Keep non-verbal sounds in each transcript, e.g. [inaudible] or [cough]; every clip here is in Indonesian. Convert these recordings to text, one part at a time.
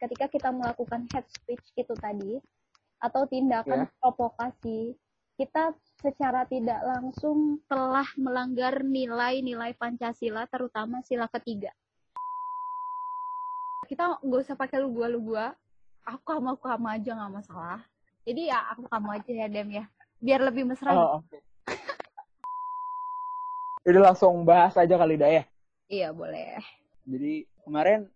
ketika kita melakukan hate speech itu tadi atau tindakan Ya. provokasi, kita secara tidak langsung telah melanggar nilai-nilai Pancasila, terutama sila ketiga. Kita nggak usah pakai lu gua lu gua, aku kamu aku kamu aja nggak masalah. Jadi ya aku kamu aja ya Dem ya, biar lebih mesra. Oh, oke. Jadi langsung bahas aja kali dah ya. Iya boleh. Jadi kemarin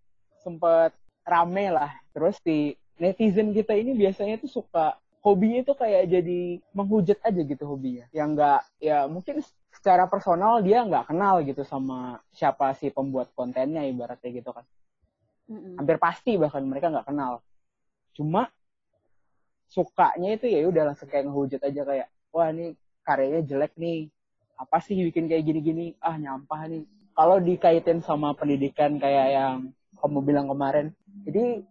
sempet rame lah. Terus di netizen kita ini biasanya tuh suka hobinya tuh kayak jadi menghujat aja gitu hobinya. Yang nggak ya mungkin secara personal dia nggak kenal gitu sama siapa si pembuat kontennya ibaratnya gitu kan. Mm-mm. Hampir pasti bahkan mereka nggak kenal. Cuma sukanya itu ya udah langsung kayak ngehujat aja kayak wah ini karyanya jelek nih. Apa sih bikin kayak gini-gini? Ah nyampah nih. Kalau dikaitin sama pendidikan kayak yang kamu bilang kemarin, jadi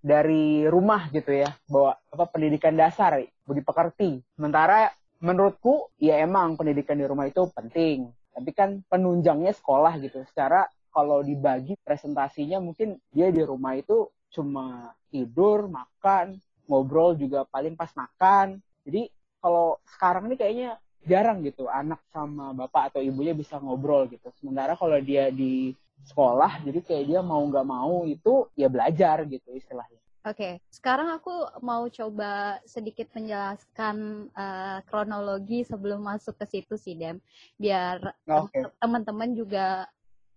dari rumah gitu ya, bahwa apa pendidikan dasar, budi pekerti. Sementara menurutku ya emang pendidikan di rumah itu penting, tapi kan penunjangnya sekolah gitu. Secara kalau dibagi presentasinya mungkin dia di rumah itu cuma tidur, makan, ngobrol juga paling pas makan. Jadi kalau sekarang ini kayaknya jarang gitu anak sama bapak atau ibunya bisa ngobrol gitu. Sementara kalau dia di sekolah, jadi kayak dia mau nggak mau itu ya belajar gitu istilahnya. Oke, sekarang aku mau coba sedikit menjelaskan eh, kronologi sebelum masuk ke situ sih, Dem. Biar tem- teman-teman juga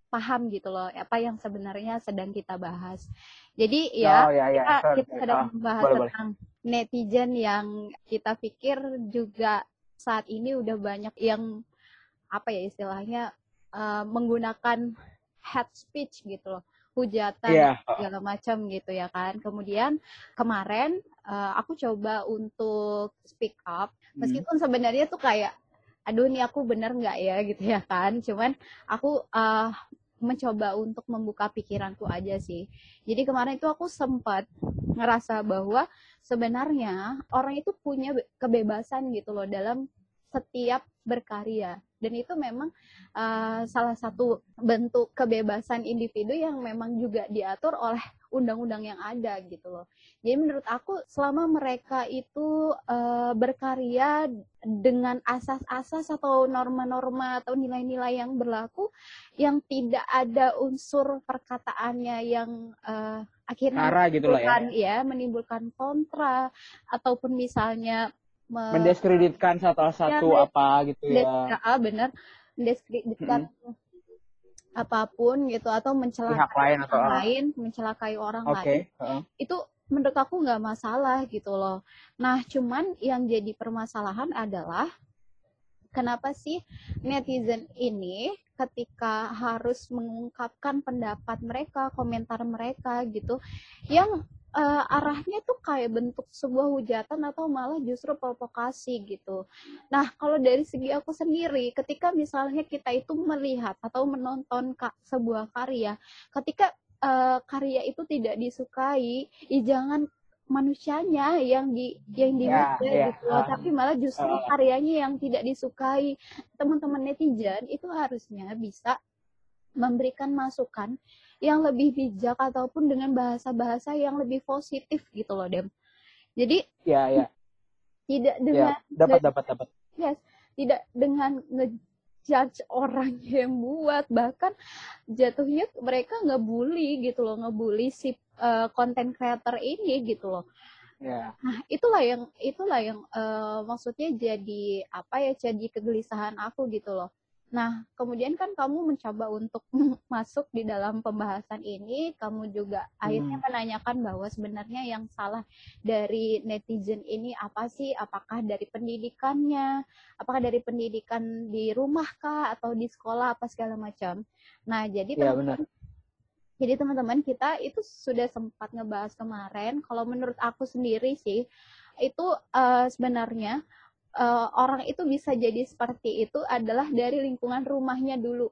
paham gitu loh, apa yang sebenarnya sedang kita bahas. Jadi ya, oh ya ya. kita, kita sedang Ah, membahas boleh, boleh. tentang netizen yang kita pikir juga saat ini udah banyak yang apa ya istilahnya eh, menggunakan hate speech gitu loh, hujatan Iya. segala macam gitu ya kan. Kemudian kemarin eh, aku coba untuk speak up, Hmm. meskipun sebenarnya tuh kayak, aduh nih aku bener nggak ya [laughs] gitu ya kan. Cuman aku eh, mencoba untuk membuka pikiranku aja sih. Jadi kemarin itu aku sempat ngerasa bahwa sebenarnya orang itu punya be- kebebasan gitu loh dalam setiap berkarya dan itu memang uh, salah satu bentuk kebebasan individu yang memang juga diatur oleh undang-undang yang ada gitu loh. Jadi menurut aku selama mereka itu uh, berkarya dengan asas-asas atau norma-norma atau nilai-nilai yang berlaku yang tidak ada unsur perkataannya yang uh, akhirnya Cara gitu lah ya. menimbulkan ya menimbulkan kontra ataupun misalnya me- Mendiskreditkan satu-satu Ya, apa gitu ya. ah, bener mendiskreditkan apa pun gitu atau mencelakai Pihak lain atau orang lain, mencelakai orang Oke. lain heeh. itu menurut aku nggak masalah gitu loh. Nah, cuman yang jadi permasalahan adalah kenapa sih netizen ini ketika harus mengungkapkan pendapat mereka, komentar mereka gitu, yang eh, arahnya tuh kayak bentuk sebuah hujatan atau malah justru provokasi gitu. Nah, kalau dari segi aku sendiri, ketika misalnya kita itu melihat atau menonton ka- sebuah karya, ketika eh, karya itu tidak disukai, ya jangan manusianya yang di yang Ya, dihujat ya, gitu loh, ah. tapi malah justru Ah. karyanya yang tidak disukai. Teman-teman netizen itu harusnya bisa memberikan masukan yang lebih bijak ataupun dengan bahasa-bahasa yang lebih positif gitu loh, Dem. Jadi Ya ya. tidak Ya, dengan dapat dapat dapat. yes, tidak dengan ngejudge orang [laughs] yang buat bahkan jatuhnya mereka ngebully gitu loh, ngebully si uh, content creator ini gitu loh. Ya. Nah, itulah yang itulah yang eh, maksudnya jadi apa ya jadi kegelisahan aku gitu loh. Nah, kemudian kan kamu mencoba untuk [laughs] masuk di dalam pembahasan ini, kamu juga akhirnya Hmm. menanyakan bahwa sebenarnya yang salah dari netizen ini apa sih? Apakah dari pendidikannya? Apakah dari pendidikan di rumah kah atau di sekolah apa segala macam? Nah, jadi Ya teman benar. jadi teman-teman kita itu sudah sempat ngebahas kemarin. Kalau menurut aku sendiri sih, itu eh, sebenarnya eh, orang itu bisa jadi seperti itu adalah dari lingkungan rumahnya dulu.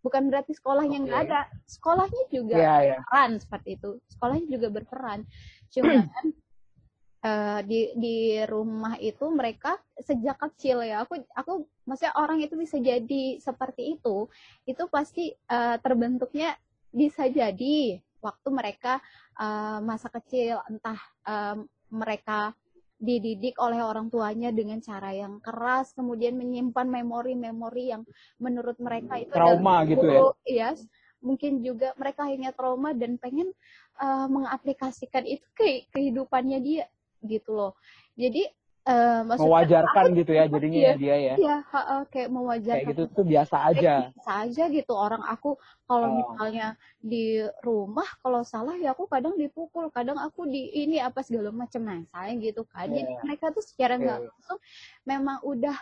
Bukan berarti sekolahnya nggak ada. Sekolahnya juga Ya ya. berperan seperti itu. Sekolahnya juga berperan. Cuman [clears throat] eh, di di rumah itu mereka sejak kecil ya. Aku aku maksudnya orang itu bisa jadi seperti itu. Itu pasti eh, terbentuknya bisa jadi waktu mereka uh, masa kecil entah um, mereka dididik oleh orang tuanya dengan cara yang keras kemudian menyimpan memori-memori yang menurut mereka itu trauma gitu ya? yes. Mungkin juga mereka akhirnya trauma dan pengen uh, mengaplikasikan itu ke kehidupannya dia gitu loh. Jadi Uh, mewajarkan aku, gitu ya jadinya iya, dia ya. Iya, ha, ha, kayak mewajarkan. Kayak gitu tuh biasa aja. Biasa aja gitu orang aku kalau oh. misalnya di rumah kalau salah ya aku kadang dipukul, kadang aku di ini apa segala macam nah saya gitu kan. Yeah. Jadi iya. mereka tuh secara nggak yeah. langsung memang udah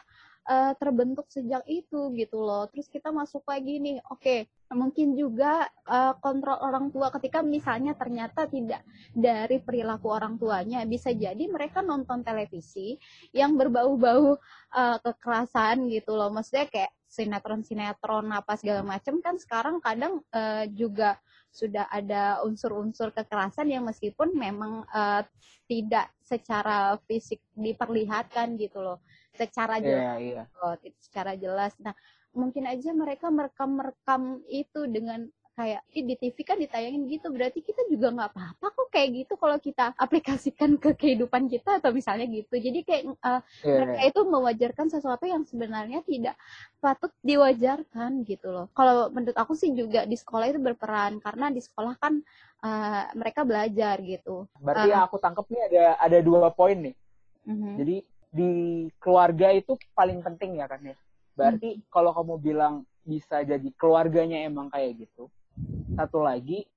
uh, terbentuk sejak itu gitu loh. Terus kita masuk lagi nih, oke, okay, mungkin juga uh, kontrol orang tua ketika misalnya ternyata tidak dari perilaku orang tuanya, bisa jadi mereka nonton televisi yang berbau-bau uh, kekerasan gitu loh. Maksudnya kayak sinetron-sinetron apa segala macam kan sekarang kadang uh, juga sudah ada unsur-unsur kekerasan yang meskipun memang uh, tidak secara fisik diperlihatkan gitu loh secara iya, jelas yeah, yeah. Oh, secara jelas nah mungkin aja mereka merekam-merekam itu dengan kayak di TV kan ditayangin gitu berarti kita juga nggak apa-apa kok kayak gitu kalau kita aplikasikan ke kehidupan kita atau misalnya gitu jadi kayak uh, yeah, mereka yeah. itu mewajarkan sesuatu yang sebenarnya tidak patut diwajarkan gitu loh kalau menurut aku sih juga di sekolah itu berperan karena di sekolah kan uh, mereka belajar gitu berarti uh, yang aku tangkap nih ada ada dua poin nih uh mhm. -huh. jadi di keluarga itu paling penting ya kan ya. Berarti hmm. kalau kamu bilang bisa jadi keluarganya emang kayak gitu. Satu lagi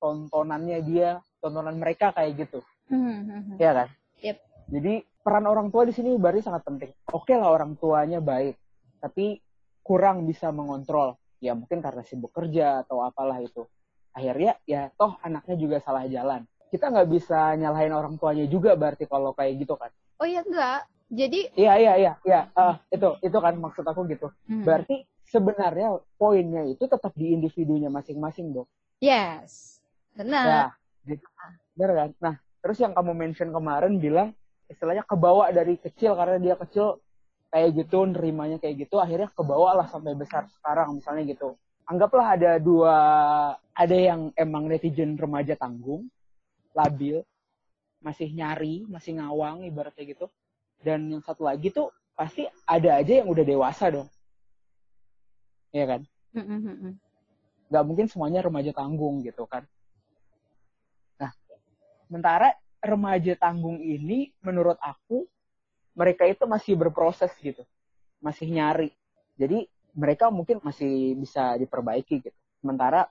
tontonannya dia, tontonan mereka kayak gitu. Hmm. Ya kan? Yep. Jadi peran orang tua di sini berarti sangat penting. Oke lah orang tuanya baik, tapi kurang bisa mengontrol. Ya mungkin karena sibuk kerja atau apalah itu. Akhirnya ya toh anaknya juga salah jalan. Kita nggak bisa nyalahin orang tuanya juga berarti kalau kayak gitu kan. Oh iya enggak. Jadi Iya iya iya iya uh, itu itu kan maksud aku gitu. Hmm. Berarti sebenarnya poinnya itu tetap di individunya masing-masing, Dok. Yes. Benar. Ya, gitu. Benar kan? Nah, terus yang kamu mention kemarin bilang istilahnya kebawa dari kecil karena dia kecil kayak gitu nerimanya kayak gitu akhirnya kebawa lah sampai besar sekarang misalnya gitu anggaplah ada dua ada yang emang netizen remaja tanggung labil masih nyari masih ngawang ibaratnya gitu dan yang satu lagi tuh pasti ada aja yang udah dewasa dong. Iya kan? Nggak mungkin semuanya remaja tanggung gitu kan. Nah sementara remaja tanggung ini menurut aku mereka itu masih berproses gitu. Masih nyari. Jadi mereka mungkin masih bisa diperbaiki gitu. Sementara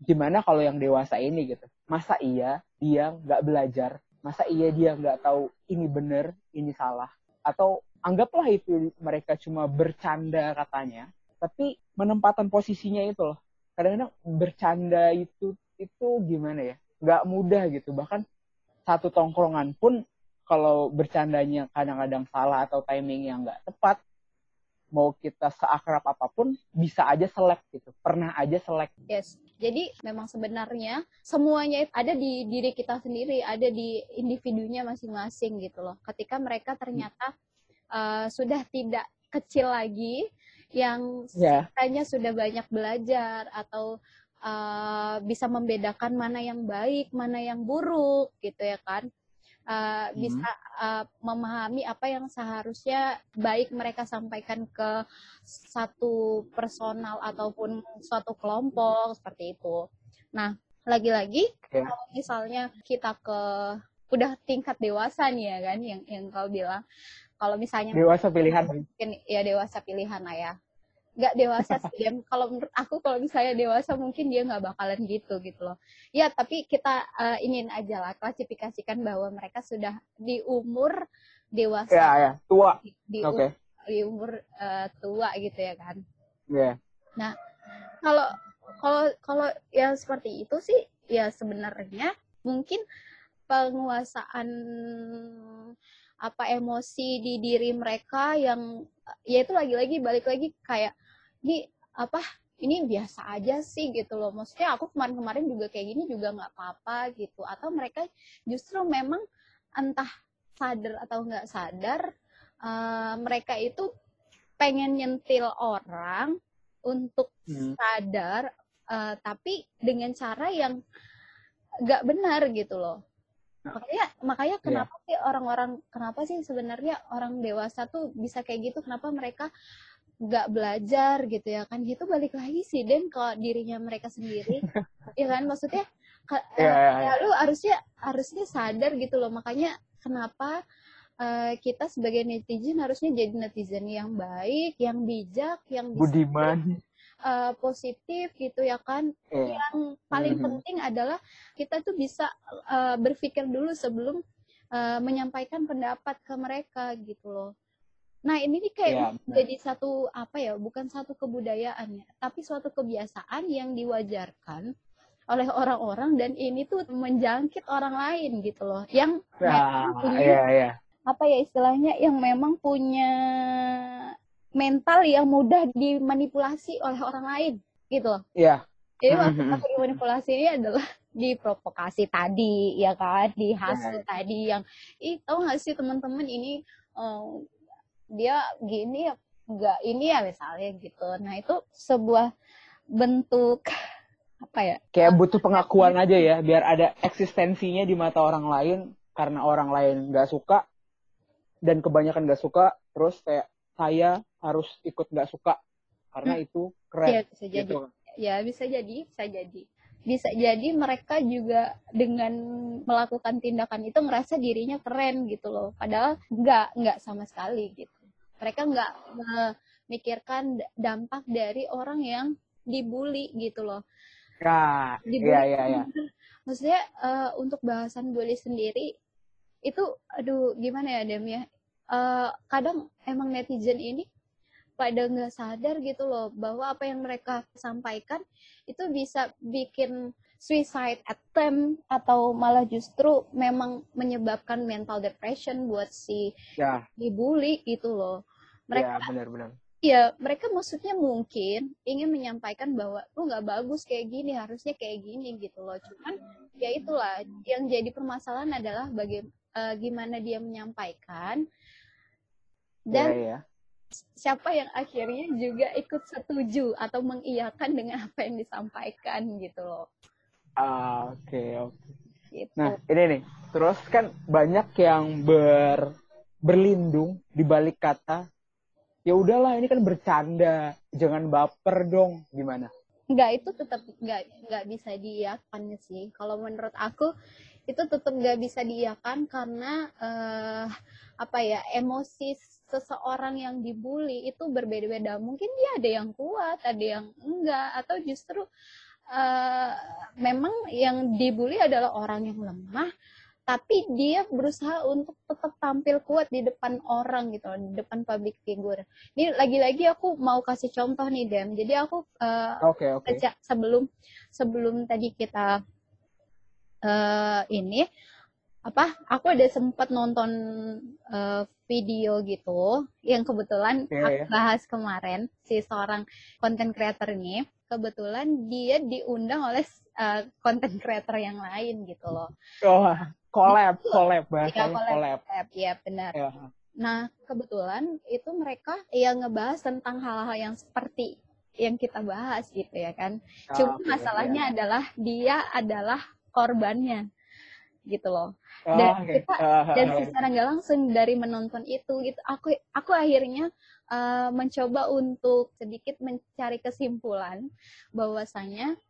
gimana kalau yang dewasa ini gitu? Masa iya dia nggak belajar masa iya dia nggak tahu ini benar ini salah? Atau anggaplah itu mereka cuma bercanda katanya tapi menempatan posisinya itu loh. Kadang-kadang bercanda itu itu gimana ya? Nggak mudah gitu. Bahkan satu tongkrongan pun kalau bercandanya kadang-kadang salah atau timing yang nggak tepat mau kita seakrab apa pun bisa aja selek gitu. Pernah aja selek. Yes jadi memang sebenarnya semuanya ada di diri kita sendiri ada di individunya masing-masing gitu loh. Ketika mereka ternyata uh, sudah tidak kecil lagi yang yeah. sudah banyak belajar atau uh, bisa membedakan mana yang baik mana yang buruk gitu ya kan uh, hmm. bisa uh, memahami apa yang seharusnya baik mereka sampaikan ke satu personal ataupun suatu kelompok seperti itu. Nah, lagi-lagi okay. kalau misalnya kita ke udah tingkat dewasa nih ya kan yang yang kau bilang kalau misalnya dewasa pilihan mungkin ya dewasa pilihan lah ya nggak dewasa sih dia kalau menurut aku kalau misalnya dewasa mungkin dia nggak bakalan gitu gitu loh ya tapi kita uh, ingin aja lah klasifikasikan bahwa mereka sudah di umur dewasa ya, ya. tua di, di, okay. di umur uh, tua gitu ya kan yeah. nah kalau kalau kalau yang seperti itu sih ya sebenarnya mungkin penguasaan apa emosi di diri mereka yang ya itu lagi-lagi balik lagi kayak ini apa ini biasa aja sih gitu loh maksudnya aku kemarin-kemarin juga kayak gini juga nggak apa-apa gitu atau mereka justru memang entah sadar atau nggak sadar uh, mereka itu pengen nyentil orang untuk hmm. sadar uh, tapi dengan cara yang nggak benar gitu loh Nah. makanya makanya Iya. kenapa sih orang-orang kenapa sih sebenarnya orang dewasa tuh bisa kayak gitu kenapa mereka nggak belajar gitu ya kan gitu balik lagi sih Den ke dirinya mereka sendiri [laughs] ya kan maksudnya ka- Iya, eh, iya, ya lu harusnya harusnya sadar gitu loh makanya kenapa eh, kita sebagai netizen harusnya jadi netizen yang baik yang bijak yang Budiman. eh, positif gitu ya kan Iya. yang paling Mhm. penting adalah kita tuh bisa uh, berpikir dulu sebelum uh, menyampaikan pendapat ke mereka gitu loh. Nah ini nih kayak benar. jadi satu apa ya, bukan satu kebudayaan ya, tapi suatu kebiasaan yang diwajarkan oleh orang-orang dan ini tuh menjangkit orang lain gitu loh, yang Nah, punya iya, iya. apa ya istilahnya yang memang punya mental yang mudah dimanipulasi oleh orang lain gitu loh. Iya. Jadi Mhm. maksud aku dimanipulasi ini adalah [laughs] diprovokasi tadi ya kan, dihasut Ya. tadi yang ih tahu nggak sih teman-teman ini eh, dia gini ya nggak ini ya misalnya gitu. Nah itu sebuah bentuk apa ya? Kayak butuh pengakuan aja ya, biar ada eksistensinya di mata orang lain, karena orang lain nggak suka, dan kebanyakan nggak suka, terus kayak saya harus ikut nggak suka, karena itu Ya keren. bisa jadi. Gitu. Ya bisa jadi, bisa jadi. Bisa jadi mereka juga dengan melakukan tindakan itu ngerasa dirinya keren gitu loh. Padahal nggak, nggak sama sekali gitu. Mereka nggak memikirkan dampak dari orang yang dibully gitu loh. Nah, Dibully iya, iya, iya. maksudnya eh, untuk bahasan bully sendiri itu aduh gimana ya Dem ya Eh, kadang emang netizen ini pada nggak sadar gitu loh bahwa apa yang mereka sampaikan itu bisa bikin suicide attempt atau malah justru memang menyebabkan mental depression buat si Ya, dibully gitu loh mereka ya benar-benar. ya mereka maksudnya mungkin ingin menyampaikan bahwa lu nggak bagus kayak gini harusnya kayak gini gitu loh cuman ya itulah yang jadi permasalahan adalah baga- eh, gimana dia menyampaikan dan Iya, iya. siapa yang akhirnya juga ikut setuju atau mengiyakan dengan apa yang disampaikan gitu loh Ah, Oke, oke. gitu Nah, ini nih. Terus kan banyak yang ber berlindung di balik kata ya udahlah ini kan bercanda, jangan baper dong. Gimana? nggak itu tetap nggak nggak bisa diiyakan sih kalau menurut aku itu tetap nggak bisa diiyakan karena eh, apa ya emosi seseorang yang dibully itu berbeda-beda mungkin dia ada yang kuat ada yang enggak atau justru eh, memang yang dibully adalah orang yang lemah tapi dia berusaha untuk tetap tampil kuat di depan orang gitu loh, di depan public figure. Ini lagi-lagi aku mau kasih contoh nih Dem. Jadi aku eh, Oke, oke. sejak sebelum sebelum tadi kita eh ini apa aku ada sempat nonton eh, video gitu yang kebetulan Iya, aku iya. bahas kemarin si seorang content creator ini kebetulan dia diundang oleh eh, content creator yang lain gitu loh Oh, collab, ya collab bahasanya collab, collab. collab, ya benar Ya. Nah, kebetulan itu mereka yang ngebahas tentang hal-hal yang seperti yang kita bahas gitu ya kan. Ah, Cuma oke, masalahnya adalah dia adalah korbannya gitu loh. ya. Dan Ah, oke. kita Ah, dan ah, secara nggak langsung dari menonton itu gitu aku aku akhirnya eh, mencoba untuk sedikit mencari kesimpulan bahwasanya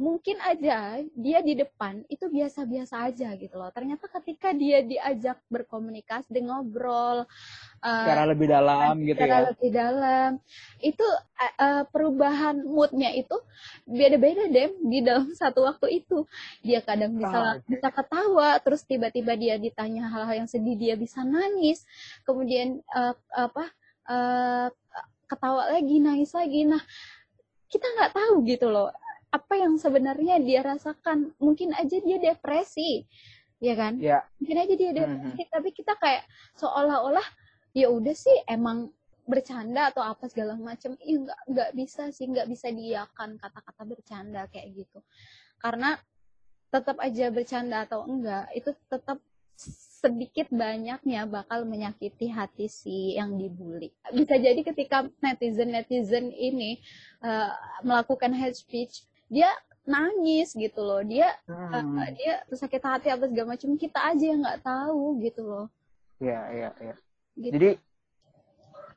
mungkin aja dia di depan itu biasa-biasa aja gitu loh. Ternyata ketika dia diajak berkomunikasi, dia ngobrol, eh, secara lebih dalam gitu secara ya. lebih dalam, itu eh, perubahan moodnya itu beda-beda deh di dalam [laughs] satu waktu itu. Dia kadang bisa Ah, bisa ketawa, terus tiba-tiba dia ditanya hal-hal yang sedih, dia bisa nangis, kemudian eh, apa eh, ketawa lagi, nangis lagi. Nah, kita nggak tahu gitu loh apa yang sebenarnya dia rasakan? Mungkin aja dia depresi ya kan? Ya, mungkin aja dia Mhm. depresi tapi kita kayak seolah-olah ya udah sih emang bercanda atau apa segala macam. Iya nggak nggak bisa sih nggak bisa diiakan kata-kata bercanda kayak gitu. Karena tetap aja bercanda atau enggak itu tetap sedikit banyaknya bakal menyakiti hati si yang dibully. Bisa jadi ketika netizen-netizen ini uh, melakukan hate speech, dia nangis gitu loh dia Hmm. uh, dia sakit hati apa segala macam kita aja yang nggak tahu gitu loh Iya, iya, iya. Gitu. Jadi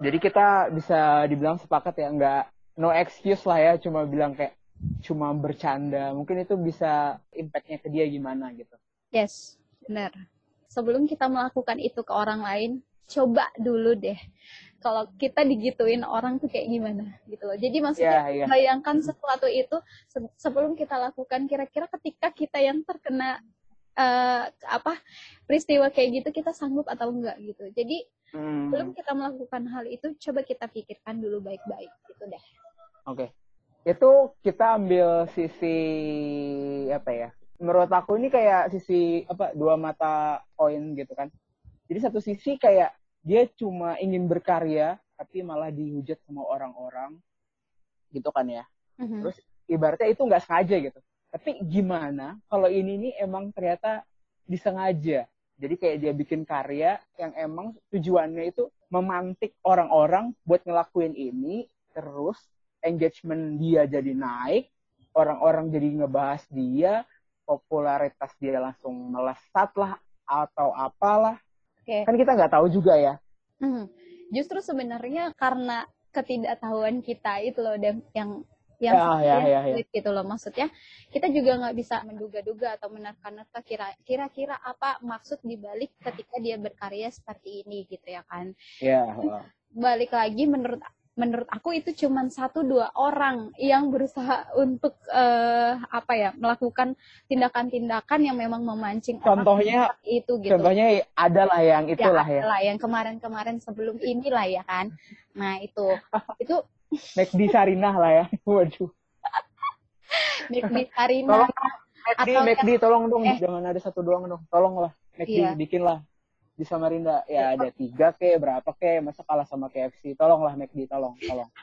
jadi kita bisa dibilang sepakat ya nggak no excuse lah ya cuma bilang kayak cuma bercanda. Mungkin itu bisa impactnya ke dia gimana gitu. yes benar sebelum kita melakukan itu ke orang lain coba dulu deh kalau kita digituin orang tuh kayak gimana gitu loh jadi maksudnya Iya, iya. bayangkan sesuatu itu se- sebelum kita lakukan kira-kira ketika kita yang terkena eh, apa peristiwa kayak gitu kita sanggup atau enggak gitu jadi Hmm, sebelum kita melakukan hal itu coba kita pikirkan dulu baik-baik gitu deh Oke. Itu kita ambil sisi apa ya? Menurut aku ini kayak sisi apa dua mata koin gitu kan. Jadi satu sisi kayak dia cuma ingin berkarya tapi malah dihujat sama orang-orang gitu kan ya. Mhm. Terus ibaratnya itu nggak sengaja gitu. Tapi gimana kalau ini nih emang ternyata disengaja. Jadi kayak dia bikin karya yang emang tujuannya itu memantik orang-orang buat ngelakuin ini, terus engagement dia jadi naik, orang-orang jadi ngebahas dia, popularitas dia langsung melesat lah atau apalah. Oke. Kan kita nggak tahu juga ya. Mhm. Justru sebenarnya karena ketidaktahuan kita itu loh Dem, yang yang Ya, ya, ya, ya. gitu loh maksudnya kita juga nggak bisa menduga-duga atau menerka-nerka kira- kira-kira apa maksud dibalik ketika dia berkarya seperti ini gitu ya kan Ya. balik lagi menurut menurut aku itu cuman satu dua orang yang berusaha untuk eh, apa ya melakukan tindakan-tindakan yang memang memancing Contohnya, itu gitu contohnya adalah yang itulah ya. adalah yang kemarin-kemarin sebelum inilah ya kan. Nah itu [laughs] itu McD Sarinah lah ya. [laughs] Waduh. di Karina Tolong McD, McD, tolong dong, eh. jangan ada satu doang dong, tolong lah, McD, Iya. bikin lah di Samarinda, ya ada tiga ke, berapa ke, masa kalah sama KFC, tolong lah McD, tolong, tolong. [laughs]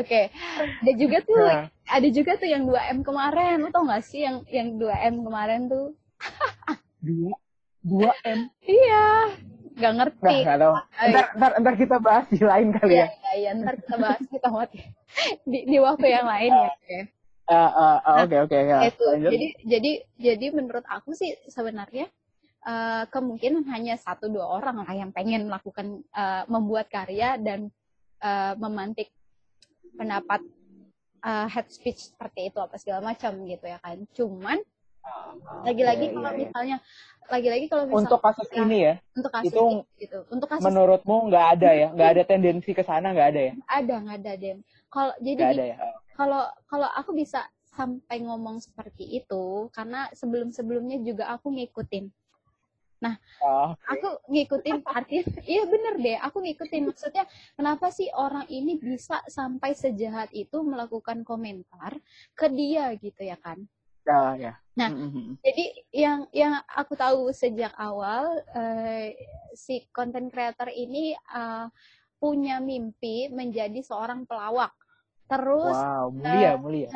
oke ada juga tuh Nah, ada juga tuh yang 2M kemarin. Lu tau gak sih yang yang 2M kemarin tuh? Dua, dua M, iya. Nggak nah ngerti nggak tahu. Ntar, ntar, ntar kita bahas di lain kali iya ya. iya iya. Ntar kita bahas kita mati di, di waktu yang lain ya oke Ah, ah, ah, Oke, oke, ya. itu. Lanjut. jadi jadi jadi menurut aku sih sebenarnya eh, kemungkinan hanya satu dua orang lah yang pengen melakukan eh, membuat karya dan eh, memantik pendapat eh, head speech seperti itu apa segala macam gitu ya kan. Cuman lagi-lagi Iya, kalau iya, misalnya lagi-lagi kalau misalnya Untuk kasus ya, ini ya, untuk kasus itu ini, gitu. Untuk kasus menurutmu nggak ada ya, nggak ada tendensi ke sana, nggak ada ya, ada nggak ada dem kalau jadi gini, ada ya. kalau kalau aku bisa sampai ngomong seperti itu karena sebelum-sebelumnya juga aku ngikutin Oh, aku ngikutin artinya iya bener deh aku ngikutin maksudnya kenapa sih orang ini bisa sampai sejahat itu melakukan komentar ke dia gitu ya kan ya, ya. Nah, Mm, mm, mm. jadi yang yang aku tahu sejak awal eh, si content creator ini eh, punya mimpi menjadi seorang pelawak terus wow, mulia, eh, mulia.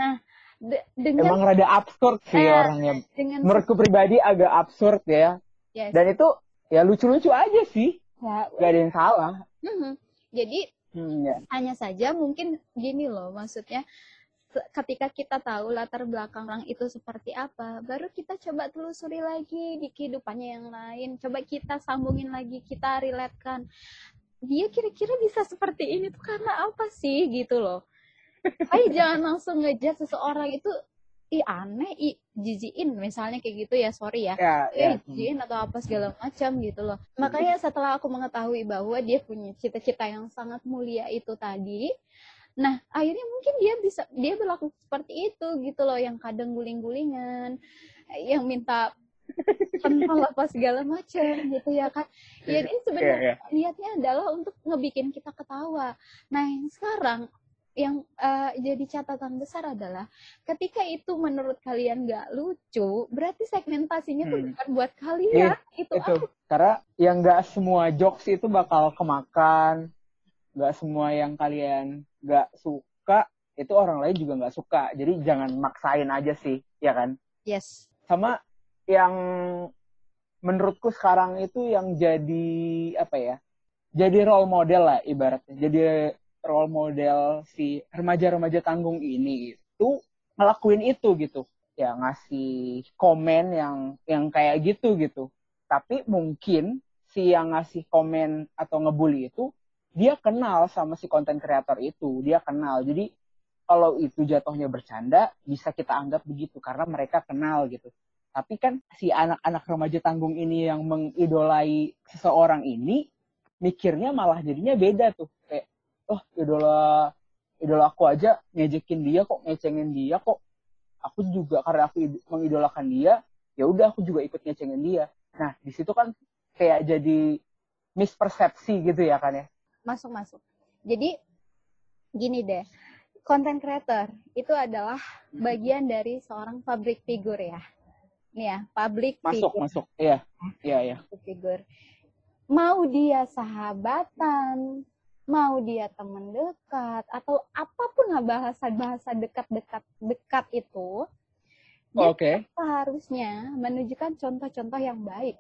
de- dengan Emang rada absurd sih Eh, orangnya. dengan Menurutku pribadi agak absurd ya. Yes, Dan itu ya lucu-lucu aja sih. ya, Gak ada yang salah. mhm. jadi Hmm, ya. hanya saja mungkin gini loh maksudnya ketika kita tahu latar belakang orang itu seperti apa baru kita coba telusuri lagi di kehidupannya yang lain coba kita sambungin lagi kita relatekan dia kira-kira bisa seperti ini tuh karena apa sih gitu loh [laughs] Ayo jangan langsung ngejat seseorang itu ih aneh. Ih jijiin misalnya kayak gitu ya sorry ya. Ya, ya. eh jin atau apa segala macam gitu loh. Makanya setelah aku mengetahui bahwa dia punya cita-cita yang sangat mulia itu tadi nah akhirnya mungkin dia bisa dia berlaku seperti itu gitu loh yang kadang guling-gulingan yang minta [laughs] pentol apa segala macam gitu ya kan. Ya ini Iya, sebenarnya iya. niatnya adalah untuk ngebikin kita ketawa. Nah yang sekarang yang eh, jadi catatan besar adalah ketika itu menurut kalian nggak lucu, berarti segmentasinya tuh Hmm. bukan buat kalian. itu Itu. Karena yang gak semua jokes itu bakal kemakan. Gak semua yang kalian gak suka, itu orang lain juga gak suka. Jadi jangan maksain aja sih, ya kan? yes. Sama yang menurutku sekarang itu yang jadi apa ya? Jadi role model lah ibaratnya. Jadi role model si remaja-remaja tanggung ini itu ngelakuin itu gitu. Ya ngasih komen yang yang kayak gitu gitu. Tapi mungkin si yang ngasih komen atau ngebully itu dia kenal sama si konten kreator itu. Dia kenal. Jadi kalau itu jatuhnya bercanda bisa kita anggap begitu karena mereka kenal gitu. Tapi kan si anak-anak remaja tanggung ini yang mengidolai seseorang ini mikirnya malah jadinya beda tuh. Kayak oh idola idola aku aja ngejekin dia kok ngecengin dia kok. Aku juga karena aku mengidolakan dia ya udah aku juga ikut ngecengin dia. Nah di situ kan kayak jadi mispersepsi gitu ya kan ya? Masuk masuk. Jadi gini deh content creator itu adalah bagian dari seorang public figure ya. Nih ya public masuk figure. masuk. Iya iya iya. Figure. Mau dia sahabatan mau dia teman dekat atau apa pun lah bahasa-bahasa dekat-dekat dekat itu dia oke seharusnya menunjukkan contoh-contoh yang baik.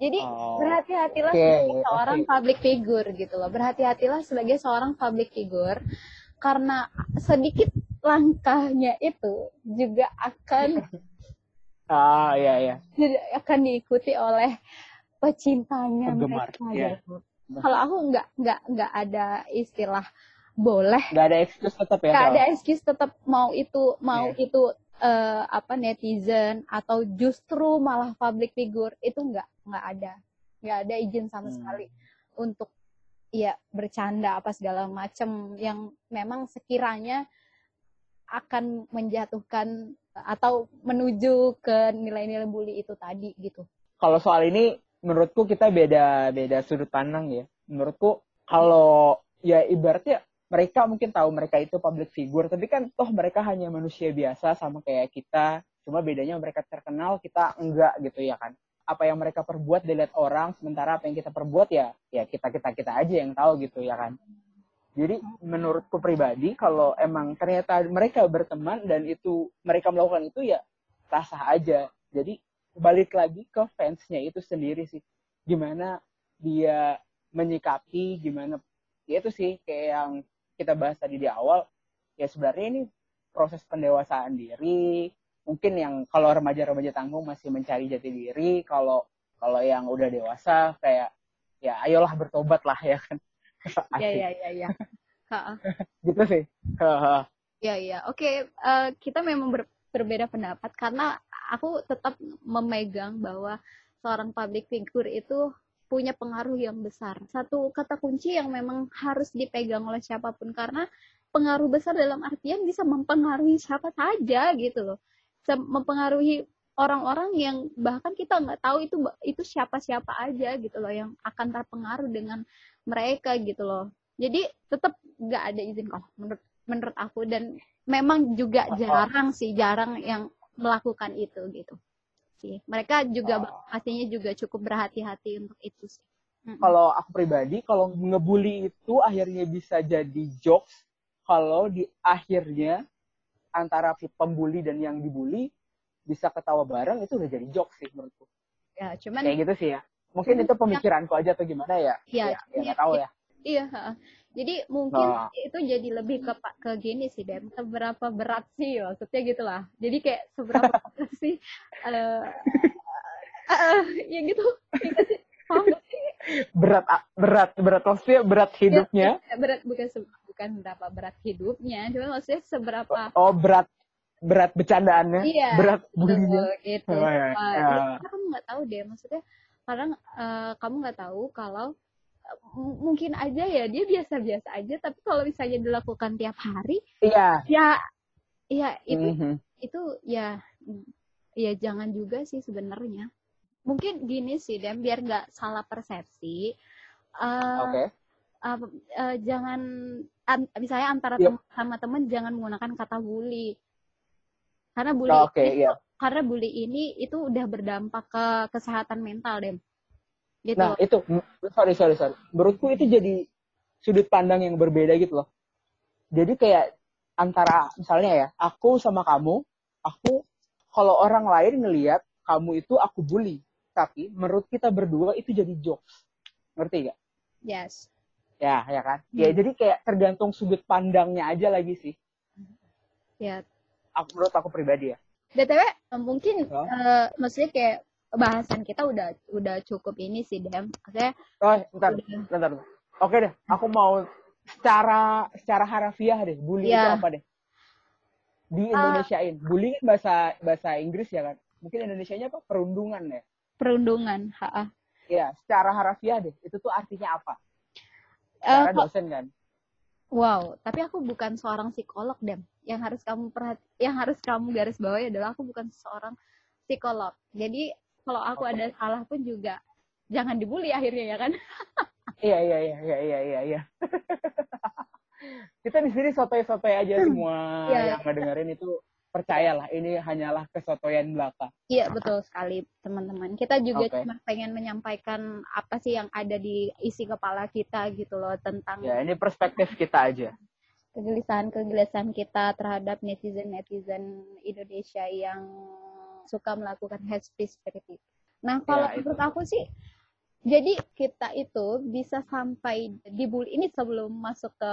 Jadi Oh, berhati-hatilah oke, sebagai seorang public figure gitu loh. Berhati-hatilah sebagai seorang public figure karena sedikit langkahnya itu juga akan [laughs] ah iya iya [laughs] akan diikuti oleh pecintanya Penggemar, mereka gitu. Kalau aku nggak nggak nggak ada istilah boleh. Nggak ada excuse tetap ya nggak ada excuse tetap mau itu mau Iya. itu eh, apa netizen atau justru malah public figure itu nggak nggak ada. Nggak ada izin sama Hmm. sekali untuk ya bercanda apa segala macam yang memang sekiranya akan menjatuhkan atau menuju ke nilai-nilai bully itu tadi gitu. Kalau soal ini menurutku kita beda beda sudut pandang ya. Menurutku kalau ya ibaratnya mereka mungkin tahu mereka itu public figure tapi kan toh mereka hanya manusia biasa sama kayak kita. Cuma bedanya mereka terkenal kita enggak gitu ya kan. Apa yang mereka perbuat dilihat orang sementara apa yang kita perbuat ya ya kita kita kita aja yang tahu gitu ya kan. Jadi menurutku pribadi kalau emang ternyata mereka berteman dan itu mereka melakukan itu ya sah sah aja. Jadi balik lagi ke fansnya itu sendiri sih gimana dia menyikapi gimana ya itu sih kayak yang kita bahas tadi di awal ya sebenarnya ini proses pendewasaan diri mungkin yang kalau remaja-remaja tanggung masih mencari jati diri kalau kalau yang udah dewasa kayak ya ayolah bertobat lah ya kan ya Asik. ya ya ya Ha, gitu sih Haha. Ya, ya. Oke, eh, kita memang ber- berbeda pendapat karena aku tetap memegang bahwa seorang public figure itu punya pengaruh yang besar. Satu kata kunci yang memang harus dipegang oleh siapa pun karena pengaruh besar dalam artian bisa mempengaruhi siapa saja gitu loh. Bisa mempengaruhi orang-orang yang bahkan kita nggak tahu itu itu siapa-siapa aja gitu loh yang akan terpengaruh dengan mereka gitu loh. Jadi tetap nggak ada izin kok menurut menurut aku dan memang juga jarang sih jarang yang melakukan itu gitu. Sih mereka juga Oh. pastinya juga cukup berhati-hati untuk itu sih. Kalau aku pribadi kalau ngebully itu akhirnya bisa jadi jokes kalau di akhirnya antara si pembuli dan yang dibully bisa ketawa bareng itu udah jadi jokes sih menurutku. Ya cuman kayak gitu sih ya. Mungkin itu pemikiranku aja atau gimana ya? Ya, ya ya iya, nggak tahu ya. Iya ha. Jadi mungkin Nah. itu jadi lebih ke pak ke gini sih Dem seberapa berat sih maksudnya gitulah jadi kayak seberapa [laughs] berat sih eh eh, ya gitu Ya nggak sih? Paham nggak sih? berat berat berat maksudnya berat hidupnya Ya, berat bukan bukan berapa berat hidupnya cuma maksudnya seberapa oh berat berat bercandaannya Iya, berat bulinya gitu. Oh, iya, iya. jadi karena kamu nggak tahu deh, maksudnya kadang eh, kamu nggak tahu kalau mungkin aja ya dia biasa-biasa aja, tapi kalau misalnya dilakukan tiap hari, iya ya, ya itu Mhm. itu ya, ya jangan juga sih sebenarnya. Mungkin gini sih, dan biar nggak salah persepsi, eh, oke apa, eh, jangan an- misalnya antara Yep. teman sama teman jangan menggunakan kata bully karena bully Oh, oke, ini iya. karena bully ini itu udah berdampak ke kesehatan mental dem gitu Nah itu, sorry sorry sorry. Menurutku itu jadi sudut pandang yang berbeda gitu loh. Jadi kayak antara misalnya ya, aku sama kamu, aku kalau orang lain ngelihat kamu itu aku bully, tapi menurut kita berdua itu jadi jokes. Ngerti gak? yes Ya, ya kan? Ya Hmm. jadi kayak tergantung sudut pandangnya aja lagi sih. Ya. Aku menurut aku pribadi ya. BTW mungkin Oh. eh, maksudnya kayak bahasan kita udah udah cukup ini sih Dem. Maksudnya Oh, bentar, udah bentar. bentar. Oke deh, aku mau secara secara harafiah deh. Bully Iya. itu apa deh? Di Indonesiain. Bully kan bahasa bahasa Inggris ya kan? Mungkin Indonesianya apa? Perundungan ya. perundungan. Ha-ha. Iya, secara harafiah deh. Itu tuh artinya apa? Eh, Secara kok- dosen kan. Wow, tapi aku bukan seorang psikolog, Dem. Yang harus kamu perhati, yang harus kamu garis bawahi adalah aku bukan seorang psikolog. Jadi kalau aku Oke. ada salah pun juga jangan dibully akhirnya ya kan? [laughs] Iya, iya, iya, iya, iya, iya, iya. [laughs] Kita di sini sotoy-sotoy aja semua Iya. yang ngedengerin itu percayalah ini hanyalah kesotoyan belaka. Iya betul sekali teman-teman. Kita juga Oke. cuma pengen menyampaikan apa sih yang ada di isi kepala kita gitu loh tentang Ya, ini perspektif kita aja. kegelisahan-kegelisahan kita terhadap netizen-netizen Indonesia yang suka melakukan hate speech seperti itu. Nah, kalau Ya, itu. menurut aku sih, jadi kita itu bisa sampai dibully ini sebelum masuk ke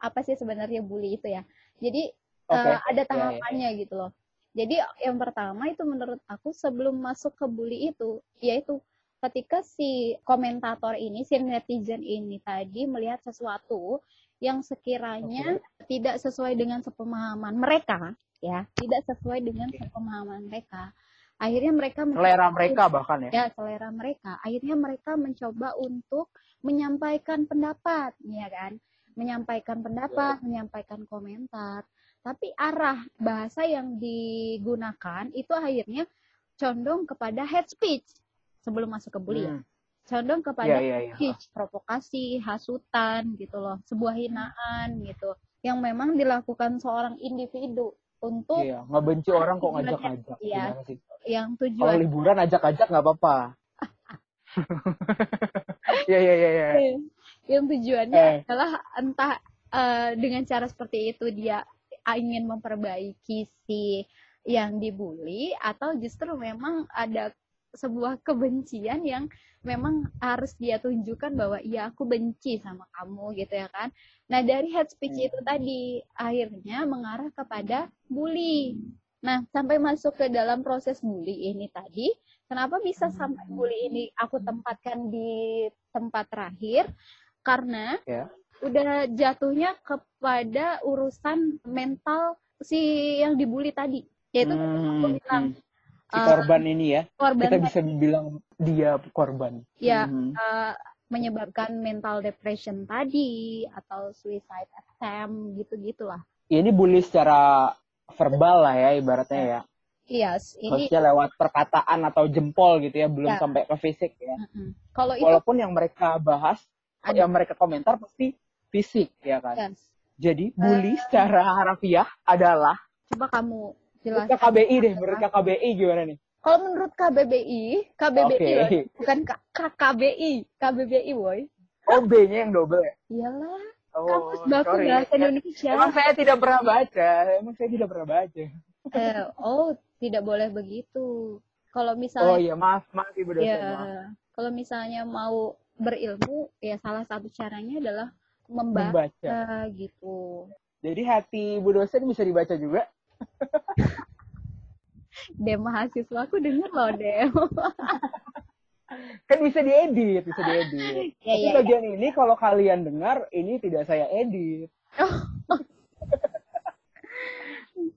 apa sih sebenarnya bully itu ya. Jadi eh, ada Ya, ya, tahapannya gitu loh. Jadi yang pertama itu menurut aku sebelum masuk ke bully itu, yaitu ketika si komentator ini, si netizen ini tadi melihat sesuatu yang sekiranya tidak sesuai dengan sepemahaman mereka, ya, tidak sesuai dengan Oke. sepemahaman mereka. Akhirnya mereka Selera mereka bahkan ya. ya selera mereka. Akhirnya mereka mencoba untuk menyampaikan pendapat, ya kan? Menyampaikan pendapat, menyampaikan komentar. Tapi arah bahasa yang digunakan itu akhirnya condong kepada hate speech sebelum masuk ke bully ya. Hmm. Condong kepada iya, iya. speech, provokasi, hasutan gitu loh, sebuah hinaan gitu yang memang dilakukan seorang individu untuk Iya, ngebenci orang kok ngajak-ngajak. Iya. Gimana sih? yang Kalau tujuan liburan ajak-ajak nggak apa-apa. [laughs] Iya, iya, iya, iya. yang tujuannya Eh. adalah entah eh, dengan cara seperti itu dia ingin memperbaiki si yang dibully atau justru memang ada sebuah kebencian yang memang harus dia tunjukkan bahwa iya aku benci sama kamu gitu ya kan. Nah dari hate speech Hmm. itu tadi akhirnya mengarah kepada bully. Nah sampai masuk ke dalam proses bully ini tadi, kenapa bisa sampai bully ini aku tempatkan di tempat terakhir? Karena Ya. udah jatuhnya kepada urusan mental si yang dibully tadi, yaitu aku Hmm, bilang hmm. Si eh, korban ini ya. korban Kita bisa bilang dia korban. ya Hmm. eh, menyebabkan mental depression tadi atau suicide attempt gitu-gitulah. Ya, ini bully secara verbal lah ya ibaratnya ya. Yes, ini Maksudnya lewat perkataan atau jempol gitu ya, belum Ya. sampai ke fisik ya. Mm-mm. kalau itu Walaupun yang mereka bahas, Ada. yang mereka komentar pasti fisik ya kan. yes. Jadi bully secara harafiah adalah Coba kamu menurut jelaskan. KBI deh, menurut KBI gimana nih? Kalau menurut KBBI, KBBI Oke. loh, bukan K- KKBI, KBBI boy. Oh B-nya yang double ya? Iyalah, Oh, kamus baku bahasa Indonesia. Emang saya tidak pernah baca, emang saya tidak pernah baca. Eh, oh, tidak boleh begitu. Kalau Oh misalnya iya, maaf, maaf Ibu dosen. ya, maaf. kalau misalnya mau berilmu, ya salah satu caranya adalah membaca, Membaca. gitu. Jadi hati Ibu dosen bisa dibaca juga. [laughs] Dem mahasiswa aku denger loh, Dem. [laughs] Kan bisa diedit, bisa diedit. [laughs] Ya, Tapi ya, bagian ini kalau kalian dengar, ini tidak saya edit.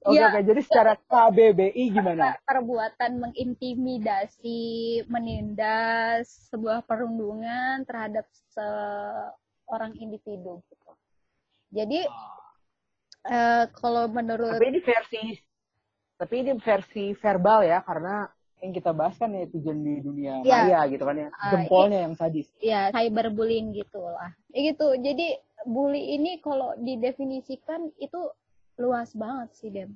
Oke, Ya. oke. Jadi secara KBBI gimana? perbuatan mengintimidasi, menindas sebuah perundungan terhadap seorang individu gitu. Jadi eh, kalau menurut Tapi ini versi, tapi ini versi verbal ya, karena yang kita bahas kan netizen di dunia Ya. maya gitu kan ya. Ah, Jempolnya yang sadis. ya cyberbullying gitu lah. Ya gitu. Jadi bully ini kalau didefinisikan itu luas banget sih, Dem.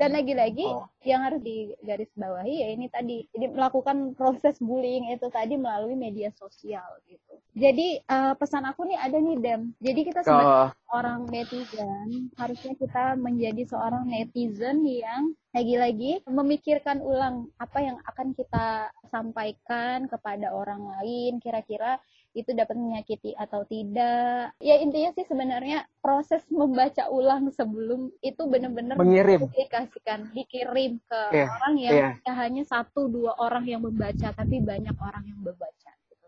Dan lagi-lagi Oh. yang harus digarisbawahi ya ini tadi. Jadi melakukan proses bullying itu tadi melalui media sosial gitu. Jadi uh, pesan aku nih ada nih Dem. Jadi kita sebagai orang netizen harusnya kita menjadi seorang netizen yang lagi-lagi memikirkan ulang apa yang akan kita sampaikan kepada orang lain kira-kira itu dapat menyakiti atau tidak. Ya intinya sih sebenarnya proses membaca ulang sebelum itu benar-benar mengirim dikasihkan dikirim ke yeah. orang yang yeah. hanya satu dua orang yang membaca tapi banyak orang yang membaca gitu.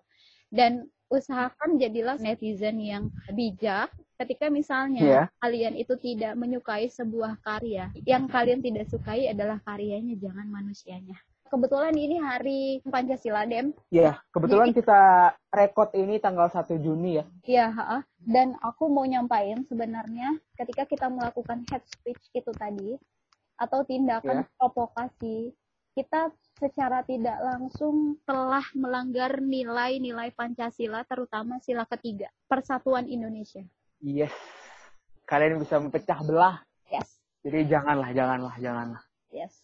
Dan usahakan jadilah netizen yang bijak ketika misalnya yeah. kalian itu tidak menyukai sebuah karya yang kalian tidak sukai adalah karyanya jangan manusianya kebetulan ini hari Pancasila Dem Iya yeah, kebetulan Jadi, kita rekod ini tanggal 1 Juni ya iya yeah, dan aku mau nyampain sebenarnya ketika kita melakukan head speech itu tadi atau tindakan yeah. provokasi kita secara tidak langsung telah melanggar nilai-nilai Pancasila, terutama sila ketiga, persatuan Indonesia. Yes. Kalian bisa mempecah belah. Yes. Jadi janganlah, janganlah, janganlah. Yes.